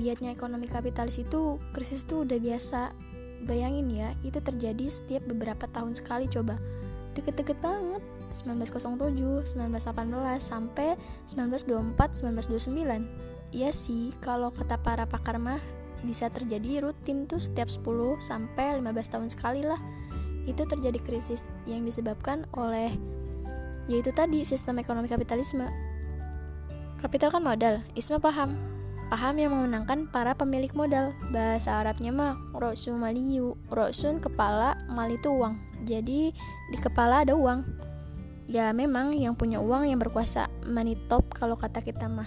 giatnya ekonomi kapitalis itu krisis tuh udah biasa bayangin ya itu terjadi setiap beberapa tahun sekali coba deket-deket banget 1907, 1918 sampai 1924, 1929 Iya sih, kalau kata para pakar mah bisa terjadi rutin tuh setiap 10 sampai 15 tahun sekali lah. Itu terjadi krisis yang disebabkan oleh yaitu tadi sistem ekonomi kapitalisme. Kapital kan modal, Isma paham. Paham yang memenangkan para pemilik modal. Bahasa Arabnya mah rosu maliyu. Rosun kepala, mal itu uang. Jadi di kepala ada uang. Ya memang yang punya uang yang berkuasa, money top kalau kata kita mah.